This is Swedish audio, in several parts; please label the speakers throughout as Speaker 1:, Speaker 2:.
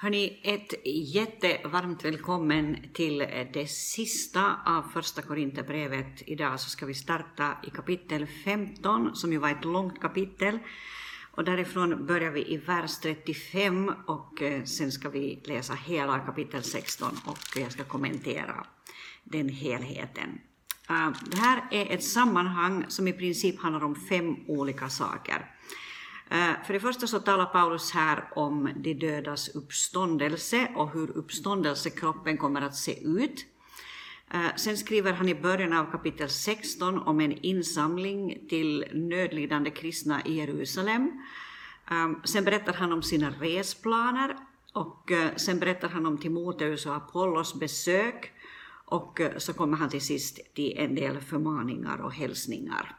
Speaker 1: Hörni, ett jättevarmt välkommen till det sista av första Korinthierbrevet. Idag så ska vi starta i kapitel 15, som ju var ett långt kapitel. Och därifrån börjar vi i vers 35 och eh, sen ska vi läsa hela kapitel 16 och jag ska kommentera den helheten. Ah, det här är ett sammanhang som i princip handlar om fem olika saker. Eh, för det första så talar Paulus här om de dödas uppståndelse och hur uppståndelsekroppen kommer att se ut. Eh, sen skriver han i början av kapitel 16 om en insamling till nödlidande kristna i Jerusalem. Eh, sen berättar han om sina resplaner och sen berättar han om Timoteus och Apollos besök och så kommer han till sist till en del förmaningar och hälsningar.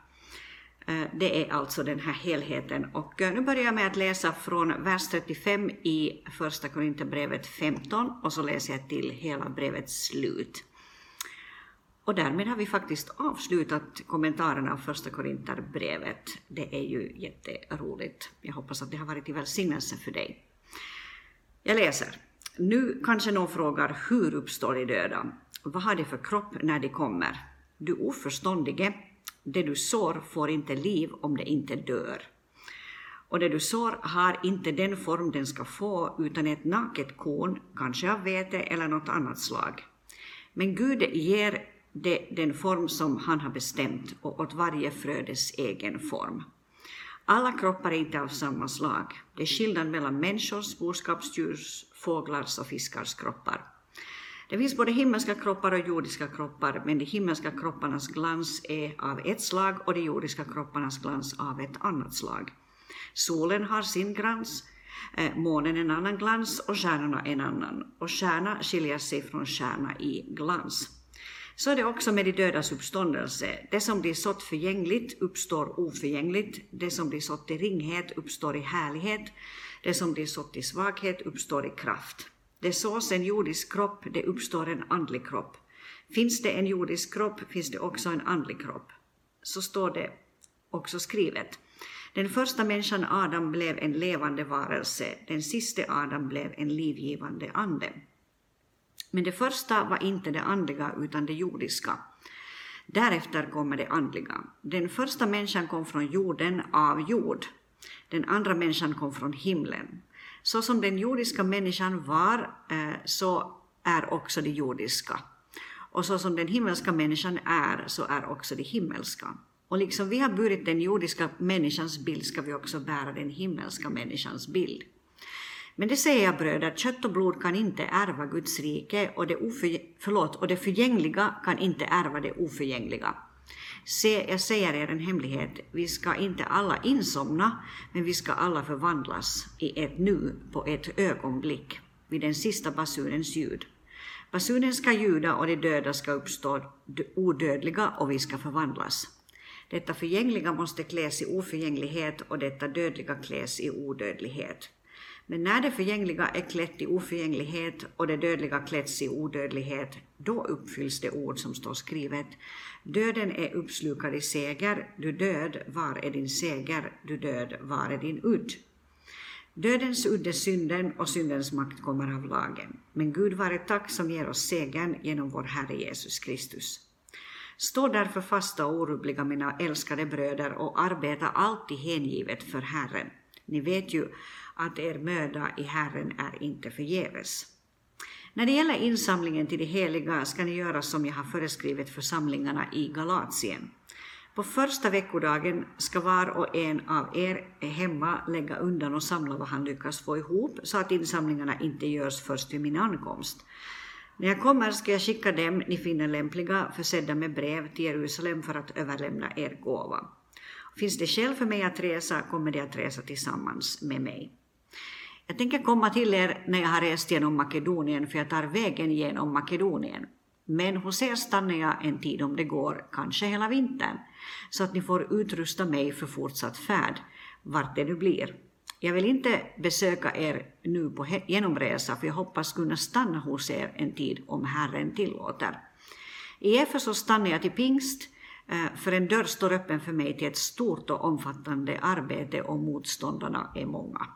Speaker 1: Eh, det är alltså den här helheten. Och eh, nu börjar jag med att läsa från vers 35 i Första Korinthierbrevet 15 och så läser jag till hela brevets slut. Och därmed har vi faktiskt avslutat kommentarerna av Första Korinthierbrevet. Det är ju jätteroligt. Jag hoppas att det har varit till välsignelse för dig. Jag läser. Nu kanske någon frågar hur uppstår de döda? Vad har de för kropp när de kommer? Du oförståndige, det du sår får inte liv om det inte dör. Och det du sår har inte den form den ska få, utan ett naket korn, kanske av vete eller något annat slag. Men Gud ger det den form som han har bestämt och åt varje frö dess egen form. Alla kroppar är inte av samma slag. Det är skillnad mellan människors, boskapsdjurs, fåglars och fiskars kroppar. Det finns både himmelska kroppar och jordiska kroppar, men de himmelska kropparnas glans är av ett slag och de jordiska kropparnas glans av ett annat slag. Solen har sin glans, eh, månen en annan glans och stjärnorna en annan, och stjärna skiljer sig från stjärna i glans. Så är det också med de dödas uppståndelse. Det som blir sått förgängligt uppstår oförgängligt, det som blir sått i ringhet uppstår i härlighet, det som blir sått i svaghet uppstår i kraft. Det sås en jordisk kropp, det uppstår en andlig kropp. Finns det en jordisk kropp finns det också en andlig kropp. Så står det också skrivet. Den första människan Adam blev en levande varelse, den siste Adam blev en livgivande ande. Men det första var inte det andliga utan det jordiska. Därefter kommer det andliga. Den första människan kom från jorden av jord. Den andra människan kom från himlen. Så som den jordiska människan var, eh, så är också det jordiska. Och så som den himmelska människan är, så är också det himmelska. Och liksom vi har burit den jordiska människans bild ska vi också bära den himmelska människans bild. Men det säger jag bröder, kött och blod kan inte ärva Guds rike och det, oför, förlåt, och det förgängliga kan inte ärva det oförgängliga. Se, jag säger er en hemlighet, vi ska inte alla insomna, men vi ska alla förvandlas i ett nu, på ett ögonblick, vid den sista basunens ljud. Basunen ska ljuda och de döda ska uppstå odödliga och vi ska förvandlas. Detta förgängliga måste kläs i oförgänglighet och detta dödliga kläs i odödlighet. Men när det förgängliga är klätt i oförgänglighet och det dödliga klätts i odödlighet, då uppfylls det ord som står skrivet. Döden är uppslukad i seger, du död, var är din seger, du död, var är din udd? Dödens udd är synden och syndens makt kommer av lagen. Men Gud vare tack som ger oss segern genom vår Herre Jesus Kristus. Stå därför fasta och orubbliga, mina älskade bröder, och arbeta alltid hängivet för Herren. Ni vet ju att er möda i Herren är inte förgäves. När det gäller insamlingen till de heliga ska ni göra som jag har föreskrivit församlingarna i Galatien. På första veckodagen ska var och en av er hemma lägga undan och samla vad han lyckas få ihop så att insamlingarna inte görs först vid min ankomst. När jag kommer ska jag skicka dem ni finner lämpliga försedda med brev till Jerusalem för att överlämna er gåva. Finns det skäl för mig att resa kommer de att resa tillsammans med mig. Jag tänker komma till er när jag har rest genom Makedonien, för jag tar vägen genom Makedonien. Men hos er stannar jag en tid om det går, kanske hela vintern, så att ni får utrusta mig för fortsatt färd, vart det nu blir. Jag vill inte besöka er nu på genomresa, för jag hoppas kunna stanna hos er en tid om Herren tillåter. I Efesos stannar jag till pingst, Eh, för en dörr står öppen för mig till ett stort och omfattande arbete och motståndarna är många.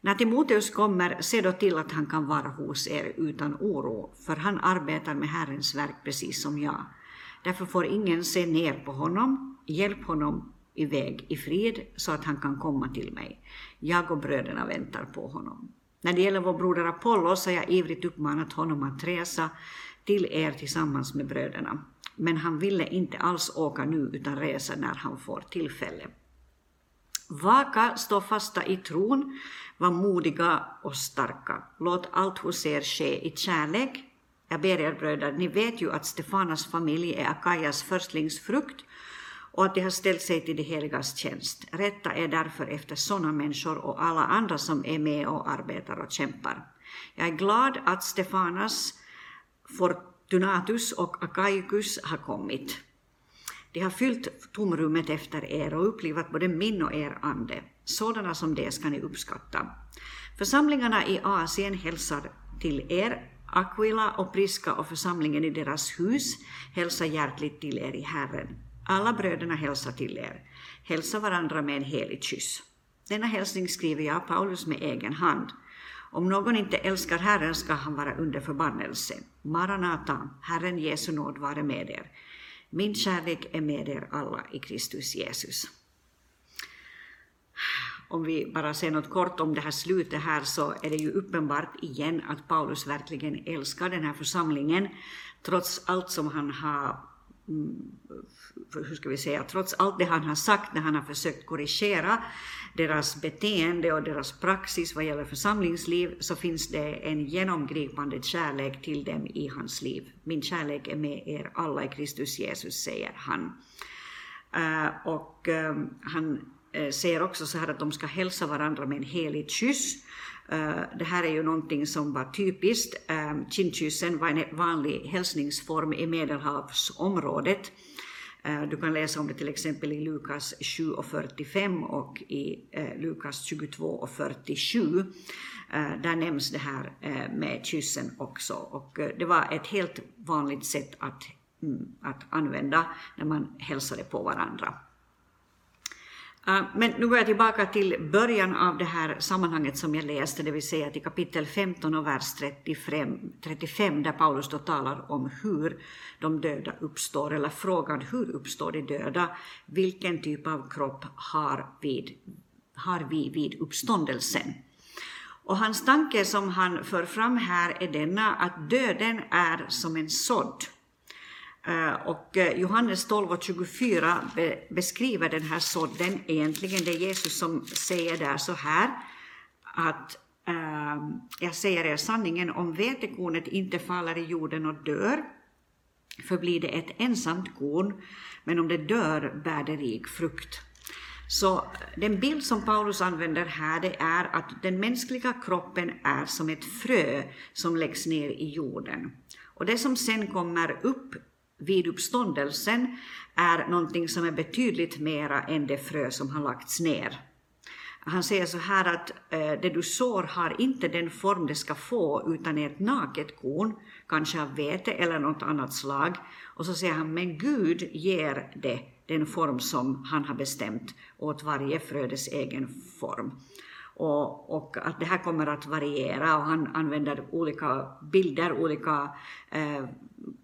Speaker 1: När Timoteus kommer, se då till att han kan vara hos er utan oro, för han arbetar med Herrens verk precis som jag. Därför får ingen se ner på honom, hjälp honom iväg i frid så att han kan komma till mig. Jag och bröderna väntar på honom. När det gäller vår broder Apollos har jag ivrigt uppmanat honom att resa till er tillsammans med bröderna. Men han ville inte alls åka nu utan resa när han får tillfälle. Vaka, stå fasta i tron, var modiga och starka. Låt allt hos er ske i kärlek. Jag ber er bröder, ni vet ju att Stefanas familj är Akajas förstlingsfrukt och att de har ställt sig till de heligas tjänst. Rätta är därför efter sådana människor och alla andra som är med och arbetar och kämpar. Jag är glad att Stefanas, Tunatus och Akaikus har kommit. De har fyllt tomrummet efter er och upplivat både min och er ande. Sådana som det ska ni uppskatta. Församlingarna i Asien hälsar till er. Aquila och Priska och församlingen i deras hus hälsar hjärtligt till er i Herren. Alla bröderna hälsar till er. Hälsa varandra med en helig kyss. Denna hälsning skriver jag, Paulus, med egen hand. Om någon inte älskar Herren ska han vara under förbannelse. Maranata, Herren Jesu nåd vare med er. Min kärlek är med er alla i Kristus Jesus. Om vi bara säger något kort om det här slutet här så är det ju uppenbart igen att Paulus verkligen älskar den här församlingen trots allt som han har Mm, hur ska vi säga, trots allt det han har sagt när han har försökt korrigera deras beteende och deras praxis vad gäller församlingsliv, så finns det en genomgripande kärlek till dem i hans liv. Min kärlek är med er alla i Kristus Jesus, säger han. Eh, och ehm, han eh, säger också så här att de ska hälsa varandra med en helig kyss. Eh, det här är ju någonting som var typiskt. Eh, Kindkyssen var en vanlig hälsningsform i Medelhavsområdet. Eh, du kan läsa om det till exempel i Lukas 7 och 45 och i eh, Lukas 22 och 47. Eh, där nämns det här eh, med kyssen också. Och det var ett helt vanligt sätt att, mm, att använda när man hälsade på varandra. Eh, men nu går jag tillbaka till början av det här sammanhanget som jag läste, det vill säga till kapitel 15 och vers 35, 35 där Paulus då talar om hur de döda uppstår, eller frågan hur uppstår de döda? Vilken typ av kropp har, vid, har vi vid uppståndelsen? Och hans tanke som han för fram här är denna att döden är som en sådd Eh, och eh, Johannes 12 och 24 beskriver den här sådden, egentligen det är Jesus som säger där så här, att ehm, jag säger er sanningen, om vetekornet inte faller i jorden och dör, förblir det ett ensamt korn, men om det dör bär det rik frukt. Så den bild som Paulus använder här, det är att den mänskliga kroppen är som ett frö som läggs ner i jorden. Och det som sen kommer upp vid uppståndelsen är någonting som är betydligt mera än det frö som har lagts ner. Han säger så här att eh, det du sår har inte den form det ska få utan är ett naket korn, kanske av vete eller något annat slag. Och så säger han, men Gud ger det den form som han har bestämt åt varje frödes egen form. Och, och, att det här kommer att variera och han använder olika bilder, olika eh,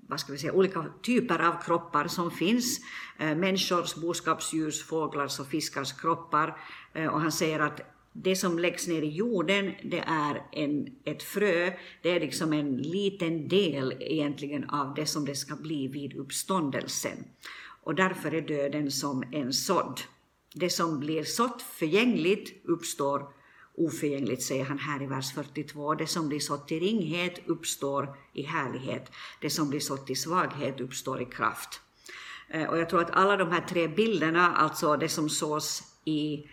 Speaker 1: vad ska vi säga, olika typer av kroppar som finns. Eh, människors, boskapsdjurs, fåglars och fiskars kroppar. Eh, och han säger att det som läggs ner i jorden, det är en, ett frö, det är liksom en liten del egentligen av det som det ska bli vid uppståndelsen. Och därför är döden som en sådd. Det som blir sått förgängligt uppstår oförgängligt, säger han här i vers 42. Det som blir sått i ringhet uppstår i härlighet. Det som blir sått i svaghet uppstår i kraft. Eh, och jag tror att alla de här tre bilderna, alltså det som sås i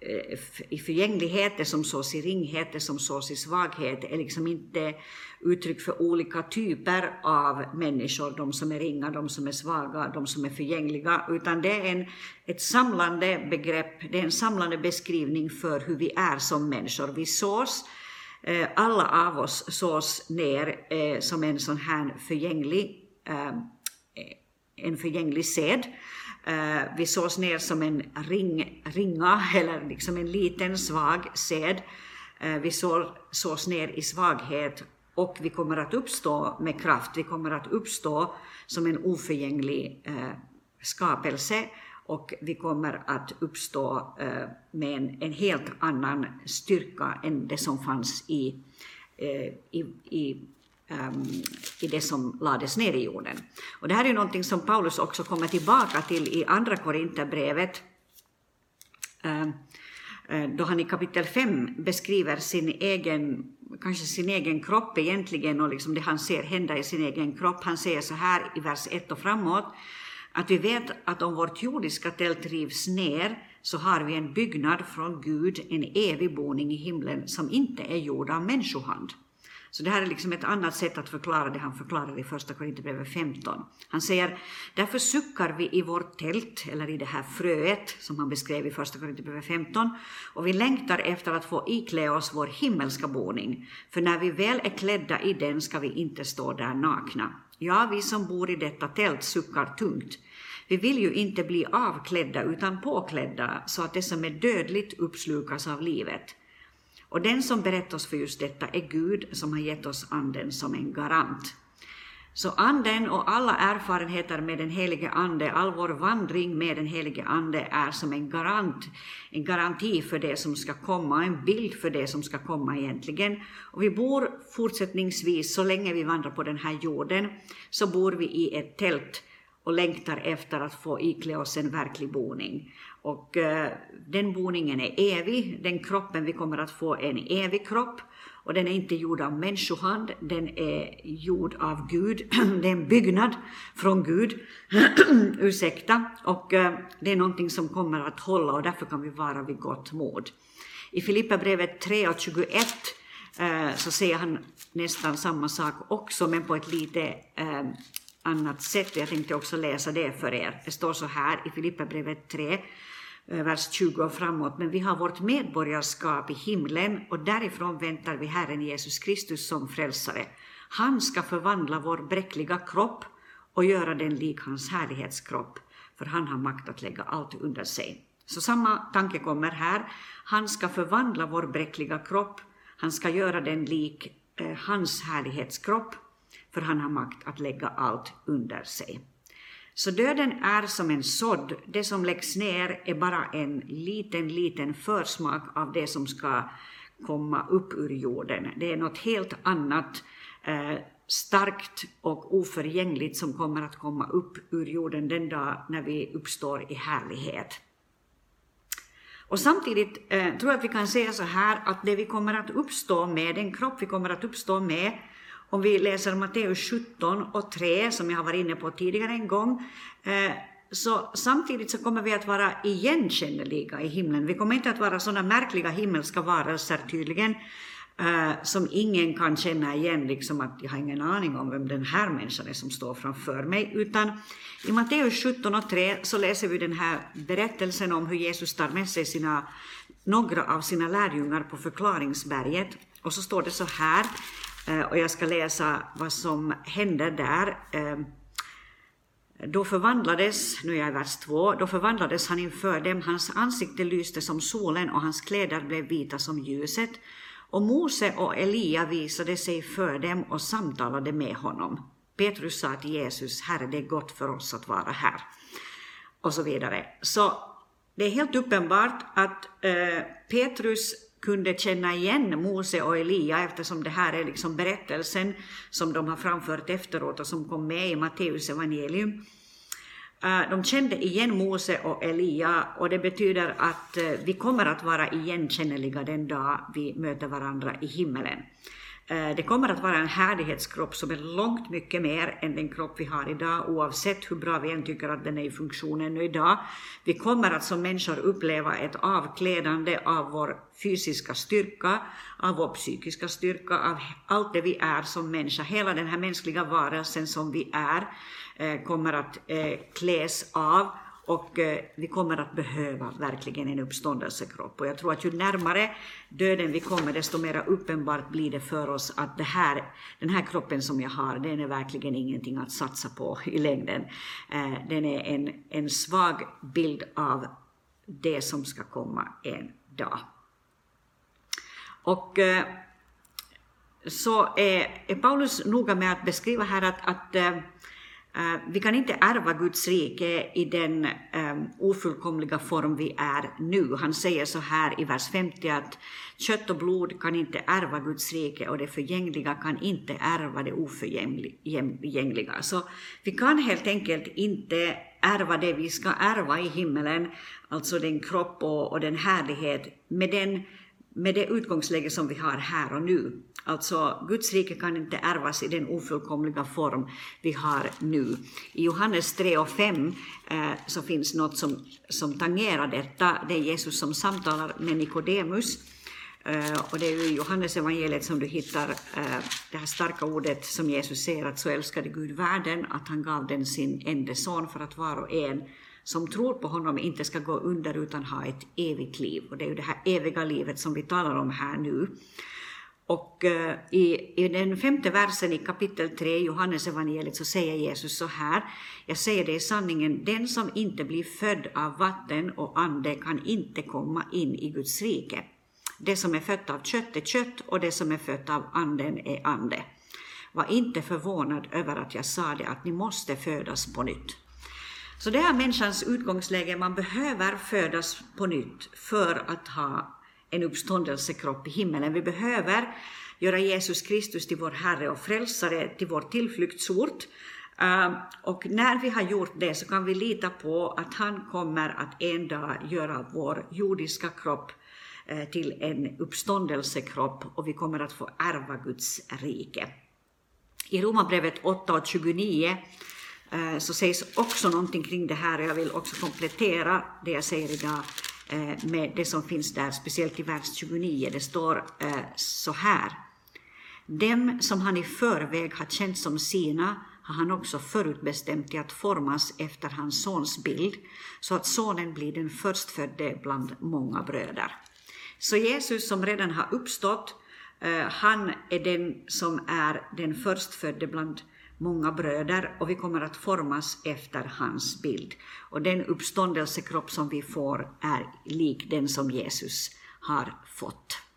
Speaker 1: Eh, i förgänglighet, det som sås i ringhet, det som sås i svaghet, är liksom inte uttryck för olika typer av människor, de som är ringa, de som är svaga, de som är förgängliga, utan det är en, ett samlande begrepp, det är en samlande beskrivning för hur vi är som människor. Vi sås, eh, alla av oss sås ner eh, som en sån här förgänglig, en förgänglig sed, Eh, vi sås ner som en ring, ringa eller liksom en liten svag sed eh, vi sås ner i svaghet och vi kommer att uppstå med kraft. Vi kommer att uppstå som en oförgänglig eh, skapelse och vi kommer att uppstå med en, en helt annan styrka än det som fanns i, i, i Ehm, i det som lades ner i jorden. Och det här är ju någonting som Paulus också kommer tillbaka till i Andra Korinthierbrevet, ehm, eh, då han i kapitel 5 beskriver sin egen, kanske sin egen kropp egentligen och liksom det han ser hända i sin egen kropp. Han säger så här i vers 1 och framåt, att vi vet att om vårt jordiska tält rivs ner så har vi en byggnad från Gud, en evig boning i himlen som inte är gjord av människohand. Så det här är liksom ett annat sätt att förklara det han förklarar i första Korinthierbrevet 15. Han säger, därför suckar vi i vårt tält, eller i det här fröet som han beskrev i första Korinthierbrevet 15, och vi längtar efter att få iklä oss vår himmelska boning, för när vi väl är klädda i den ska vi inte stå där nakna. Ja, vi som bor i detta tält suckar tungt. Vi vill ju inte bli avklädda utan påklädda så att det som är dödligt uppslukas av livet. Och den som berättar oss för just detta är Gud som har gett oss anden som en garant. Så anden och alla erfarenheter med den helige ande, all vår vandring med den helige ande är som en garant, en garanti för det som ska komma, en bild för det som ska komma egentligen. Och vi bor fortsättningsvis, så länge vi vandrar på den här jorden, så bor vi i ett tält och längtar efter att få iklä oss en verklig boning. Och eh, den boningen är evig, den kroppen vi kommer att få är en evig kropp. Och den är inte gjord av människohand, den är gjord av Gud, det är en byggnad från Gud, ursäkta, och eh, det är någonting som kommer att hålla och därför kan vi vara vid gott mod. I Filipperbrevet 3 och 21 eh, så säger han nästan samma sak också, men på ett lite eh, annat sätt. Jag tänkte också läsa det för er. Det står så här i Filipperbrevet 3, eh, vers 20 och framåt, men vi har vårt medborgarskap i himlen och därifrån väntar vi Herren Jesus Kristus som frälsare. Han ska förvandla vår bräckliga kropp och göra den lik hans härlighetskropp, för han har makt att lägga allt under sig. Så samma tanke kommer här. Han ska förvandla vår bräckliga kropp, han ska göra den lik eh, hans härlighetskropp, för han har makt att lägga allt under sig. Så döden är som en sådd, det som läggs ner är bara en liten, liten försmak av det som ska komma upp ur jorden. Det är något helt annat, eh, starkt och oförgängligt som kommer att komma upp ur jorden den dag när vi uppstår i härlighet. Och samtidigt eh, tror jag att vi kan säga så här att det vi kommer att uppstå med, den kropp vi kommer att uppstå med, om vi läser Matteus 17 och 3, som jag har varit inne på tidigare en gång, eh, så samtidigt så kommer vi att vara igenkänneliga i himlen. Vi kommer inte att vara sådana märkliga himmelska varelser tydligen, eh, som ingen kan känna igen, liksom att jag har ingen aning om vem den här människan är som står framför mig, utan i Matteus 17 och 3 så läser vi den här berättelsen om hur Jesus tar med sig sina, några av sina lärjungar på förklaringsberget, och så står det så här Eh, och jag ska läsa vad som händer där. Eh, då förvandlades, nu är jag i vers 2, då förvandlades han inför dem, hans ansikte lyste som solen och hans kläder blev vita som ljuset. Och Mose och Elia visade sig för dem och samtalade med honom. Petrus sa till Jesus, Herre, det är gott för oss att vara här. Och så vidare. Så det är helt uppenbart att eh, Petrus kunde känna igen Mose och Elia eftersom det här är liksom berättelsen som de har framfört efteråt och som kom med i Matteus evangelium. Eh, de kände igen Mose och Elia och det betyder att eh, vi kommer att vara igenkänneliga den dag vi möter varandra i himmelen. Eh, det kommer att vara en härlighetskropp som är långt mycket mer än den kropp vi har idag, oavsett hur bra vi än tycker att den är i funktion ännu idag. Vi kommer att som människor uppleva ett avklädande av vår fysiska styrka, av vår psykiska styrka, av allt det vi är som människa. Hela den här mänskliga varelsen som vi är eh, kommer att eh, kläs av och eh, vi kommer att behöva verkligen en uppståndelsekropp. Och jag tror att ju närmare döden vi kommer, desto mer uppenbart blir det för oss att det här, den här kroppen som jag har, den är verkligen ingenting att satsa på i längden. Eh, den är en, en svag bild av det som ska komma en dag. Och eh, så är, är Paulus noga med att beskriva här att, att eh, Eh, vi kan inte ärva Guds rike i den um, ofullkomliga form vi är nu. Han säger så här i vers 50 att kött och blod kan inte ärva Guds rike och det förgängliga kan inte ärva det oförgängliga. Så vi kan helt enkelt inte ärva det vi ska ärva i himmelen, alltså den kropp och, och den härlighet, med, den, med det utgångsläge som vi har här och nu. Alltså, Guds rike kan inte ärvas i den ofullkomliga form vi har nu. I Johannes 3 och 5 eh, så finns något som, som tangerar detta. Det är Jesus som samtalar med Nikodemus. Eh, och det är ju i Johannes evangeliet som du hittar eh, det här starka ordet som Jesus säger att så älskade Gud världen att han gav den sin enda son för att var och en som tror på honom inte ska gå under utan ha ett evigt liv. Och det är ju det här eviga livet som vi talar om här nu. Och eh, i, i den femte versen i kapitel 3 i Johannesevangeliet så säger Jesus så här, jag säger det i sanningen, den som inte blir född av vatten och ande kan inte komma in i Guds rike. Det som är fött av kött är kött och det som är fött av anden är ande. Var inte förvånad över att jag sa det, att ni måste födas på nytt. Så det är människans utgångsläge, man behöver födas på nytt för att ha en uppståndelsekropp i himmelen. Vi behöver göra Jesus Kristus till vår Herre och Frälsare, till vår tillflyktsort. Ehm, och när vi har gjort det så kan vi lita på att han kommer att en dag göra vår jordiska kropp eh, till en uppståndelsekropp och vi kommer att få ärva Guds rike. I Romarbrevet 8 och 29 Eh, så sägs också någonting kring det här och jag vill också komplettera det jag säger idag eh, med det som finns där, speciellt i vers 29. Det står eh, så här. Dem som han i förväg har känt som sina har han också förutbestämt till att formas efter hans sons bild, så att sonen blir den förstfödde bland många bröder. Så Jesus som redan har uppstått, han är den som är den förstfödde bland många bröder och vi kommer att formas efter hans bild. Och den uppståndelsekropp som vi får är lik den som Jesus har fått.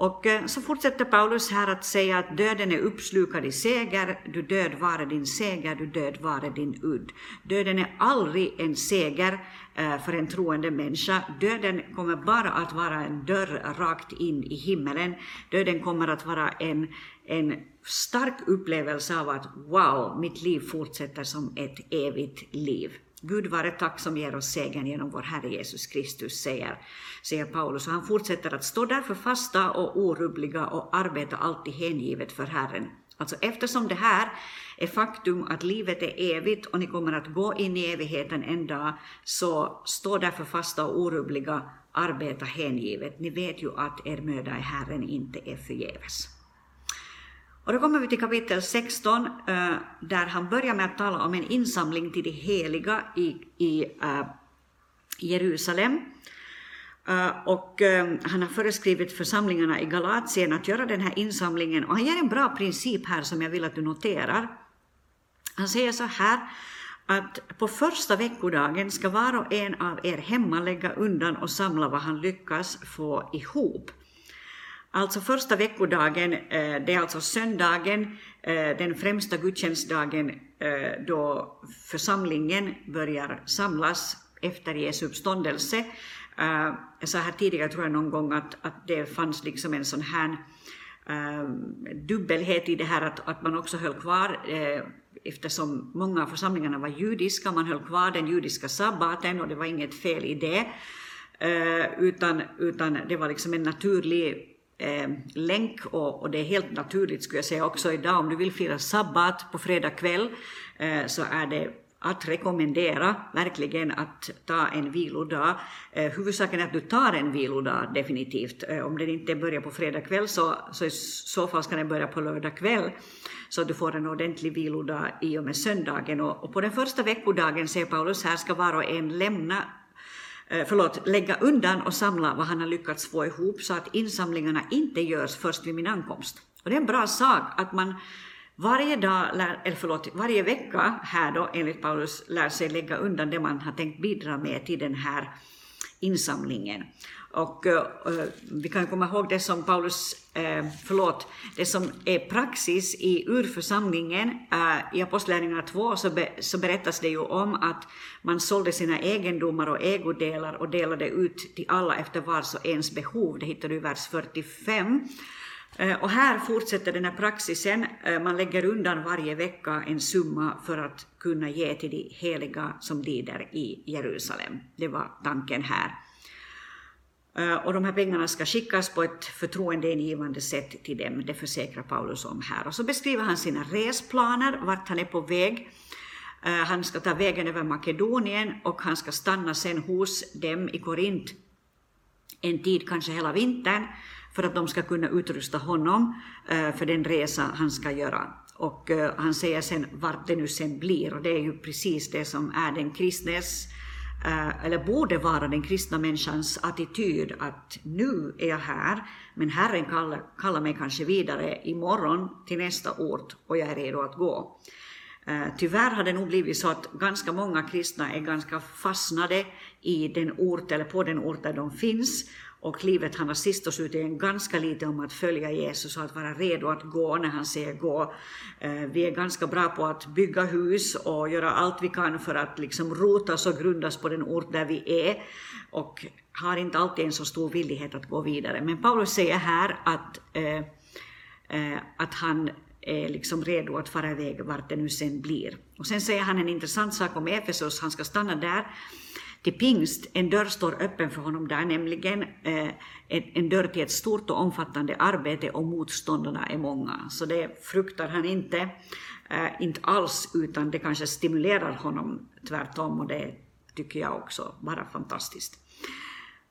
Speaker 1: Och eh, så fortsätter Paulus här att säga att döden är uppslukad i seger, du död vare din seger, du död vare din udd. Döden är aldrig en seger eh, för en troende människa. Döden kommer bara att vara en dörr rakt in i himmelen. Döden kommer att vara en, en stark upplevelse av att wow, mitt liv fortsätter som ett evigt liv. Gud vare tack som ger oss segern genom vår Herre Jesus Kristus, säger, säger Paulus. Och han fortsätter att stå därför fasta och orubbliga och arbeta alltid hängivet för Herren. Alltså eftersom det här är faktum att livet är evigt och ni kommer att gå in i evigheten en dag, så stå därför fasta och orubbliga, arbeta hängivet. Ni vet ju att er möda i Herren inte är förgäves. Och då kommer vi till kapitel 16, eh, där han börjar med att tala om en insamling till de heliga i, i uh, Jerusalem. Uh, och uh, han har föreskrivit församlingarna i Galatien att göra den här insamlingen, och han ger en bra princip här som jag vill att du noterar. Han säger så här, att på första veckodagen ska var och en av er hemma lägga undan och samla vad han lyckas få ihop. Alltså första veckodagen, eh, det är alltså söndagen, eh, den främsta gudstjänstdagen eh, då församlingen börjar samlas efter Jesu uppståndelse. Jag sa här tidigare, tror jag någon gång, att, att det fanns liksom en sån här dubbelhet i det här att, att man också höll kvar eftersom många av församlingarna var judiska, man höll kvar den judiska sabbaten och det var inget fel i det, utan, utan det var liksom en naturlig eh, länk och, och, det är helt naturligt skulle jag säga också idag om du vill fira sabbat på fredag kväll eh, så är det att rekommendera verkligen att ta en vilodag. Eh, huvudsaken är att du tar en vilodag definitivt. Eh, om den inte börjar på fredag kväll så, så i så fall ska den börja på lördag kväll så att du får en ordentlig vilodag i och med söndagen. Och, och på den första veckodagen, säger Paulus här, ska var och en lämna Eh, förlåt, lägga undan och samla vad han har lyckats få ihop så att insamlingarna inte görs först vid min ankomst. Och det är en bra sak att man varje dag, eller förlåt, varje vecka här då enligt Paulus lär sig lägga undan det man har tänkt bidra med till den här insamlingen. Och och vi kan komma ihåg det som Paulus, eh, förlåt, det som är praxis i urförsamlingen. Eh, I Apostlagärningarna 2 så, be, så berättas det ju om att man sålde sina egendomar och ägodelar och delade ut till alla efter vars och ens behov. Det hittar du i vers 45. Eh, och här fortsätter den här praxisen, man lägger undan varje vecka en summa för att kunna ge till de heliga som lider i Jerusalem. Det var tanken här. Eh, och de här pengarna ska skickas på ett förtroendeingivande sätt till dem, det försäkrar Paulus om här. Och så beskriver han sina resplaner, vart han är på väg. Eh, han ska ta vägen över Makedonien och han ska stanna sen hos dem i Korint en tid, kanske hela vintern, för att de ska kunna utrusta honom eh, för den resa han ska göra. Och han säger sen vart det nu sen blir, och det är ju precis det som är den kristnes Eh, eller borde vara den kristna människans attityd att nu är jag här, men Herren kallar, kallar mig kanske vidare imorgon till nästa ort och jag är redo att gå. Eh, tyvärr har det nog blivit så att ganska många kristna är ganska fastnade i den ort eller på den ort där de finns och livet handlar sist och slutligen ganska lite om att följa Jesus och att vara redo att gå när han säger gå. Eh, vi är ganska bra på att bygga hus och göra allt vi kan för att liksom rotas och grundas på den ort där vi är och har inte alltid en så stor villighet att gå vidare. Men Paulus säger här att, eh, eh, att han är liksom redo att fara iväg vart det nu sen blir. Och sen säger han en intressant sak om Efesos, han ska stanna där till pingst, en dörr står öppen för honom där, nämligen eh, en, dörr till ett stort och omfattande arbete och motståndarna är många. Så det fruktar han inte, eh, inte alls, utan det kanske stimulerar honom tvärtom och det tycker jag också bara fantastiskt.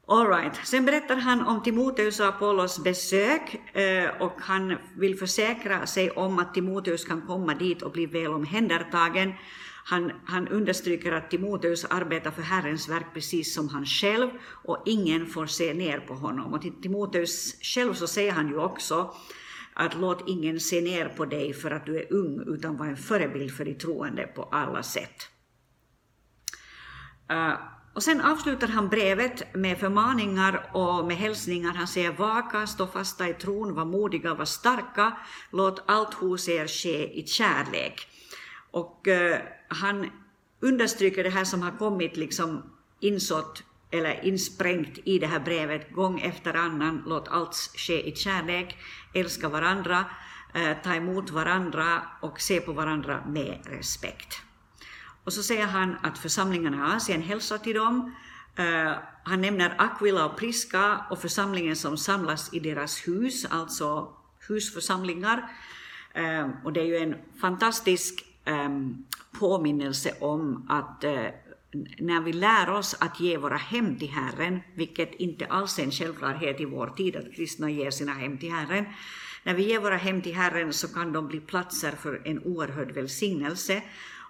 Speaker 1: All right. Sen berättar han om Timoteus och Apollos besök eh, och han vill försäkra sig om att Timoteus kan komma dit och bli väl omhändertagen han, han understryker att Timoteus arbetar för Herrens verk precis som han själv och ingen får se ner på honom. Och till Timoteus själv så säger han ju också att låt ingen se ner på dig för att du är ung utan var en förebild för de troende på alla sätt. Uh, och sen avslutar han brevet med förmaningar och med hälsningar. Han säger vaka, stå fasta i tron, var modiga, var starka, låt allt hos er ske i kärlek. Och eh, han understryker det här som har kommit liksom insått eller insprängt i det här brevet gång efter annan. Låt allt ske i kärlek, älska varandra, eh, ta emot varandra och se på varandra med respekt. Och så säger han att församlingarna i Asien hälsar till dem. Eh, han nämner Aquila och Priska och församlingen som samlas i deras hus, alltså husförsamlingar. Eh, och det är ju en fantastisk Ehm, påminnelse om att eh, när vi lär oss att ge våra hem till Herren, vilket inte alls är en självklarhet i vår tid att kristna ger sina hem till Herren, när vi ger våra hem till Herren så kan de bli platser för en oerhörd välsignelse.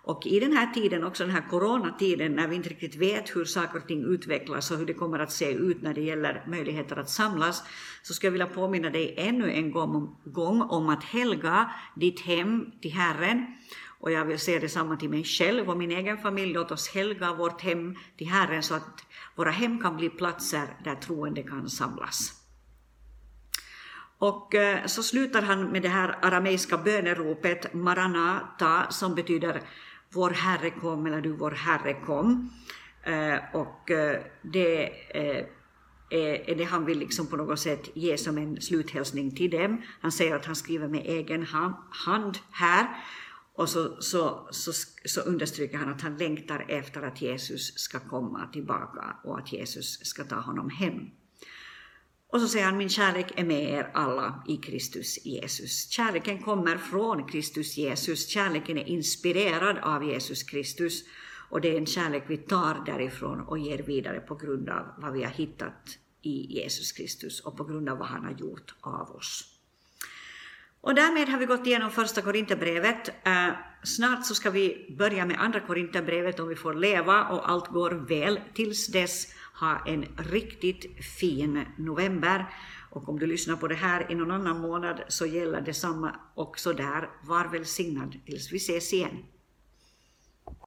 Speaker 1: Och i den här tiden, också den här coronatiden, när vi inte riktigt vet hur saker och ting utvecklas och hur det kommer att se ut när det gäller möjligheter att samlas, så skulle jag vilja påminna dig ännu en gång om att helga ditt hem till Herren och jag vill säga detsamma till mig själv och min egen familj. Låt oss helga vårt hem till Herren så att våra hem kan bli platser där troende kan samlas. Och eh, så slutar han med det här arameiska böneropet Maranata som betyder Vår Herre kom eller du vår Herre kom. Eh, och eh, det är det han vill liksom på något sätt ge som en sluthälsning till dem. Han säger att han skriver med egen hand här och så, så, så, så understryker han att han längtar efter att Jesus ska komma tillbaka och att Jesus ska ta honom hem. Och så säger han, min kärlek är med er alla i Kristus Jesus. Kärleken kommer från Kristus Jesus, kärleken är inspirerad av Jesus Kristus och det är en kärlek vi tar därifrån och ger vidare på grund av vad vi har hittat i Jesus Kristus och på grund av vad han har gjort av oss. Och därmed har vi gått igenom första Korinthierbrevet. Eh, snart så ska vi börja med andra Korinthierbrevet om vi får leva och allt går väl. Tills dess ha en riktigt fin november. Och om du lyssnar på det här i någon annan månad så gäller detsamma också där. Var välsignad tills vi ses igen.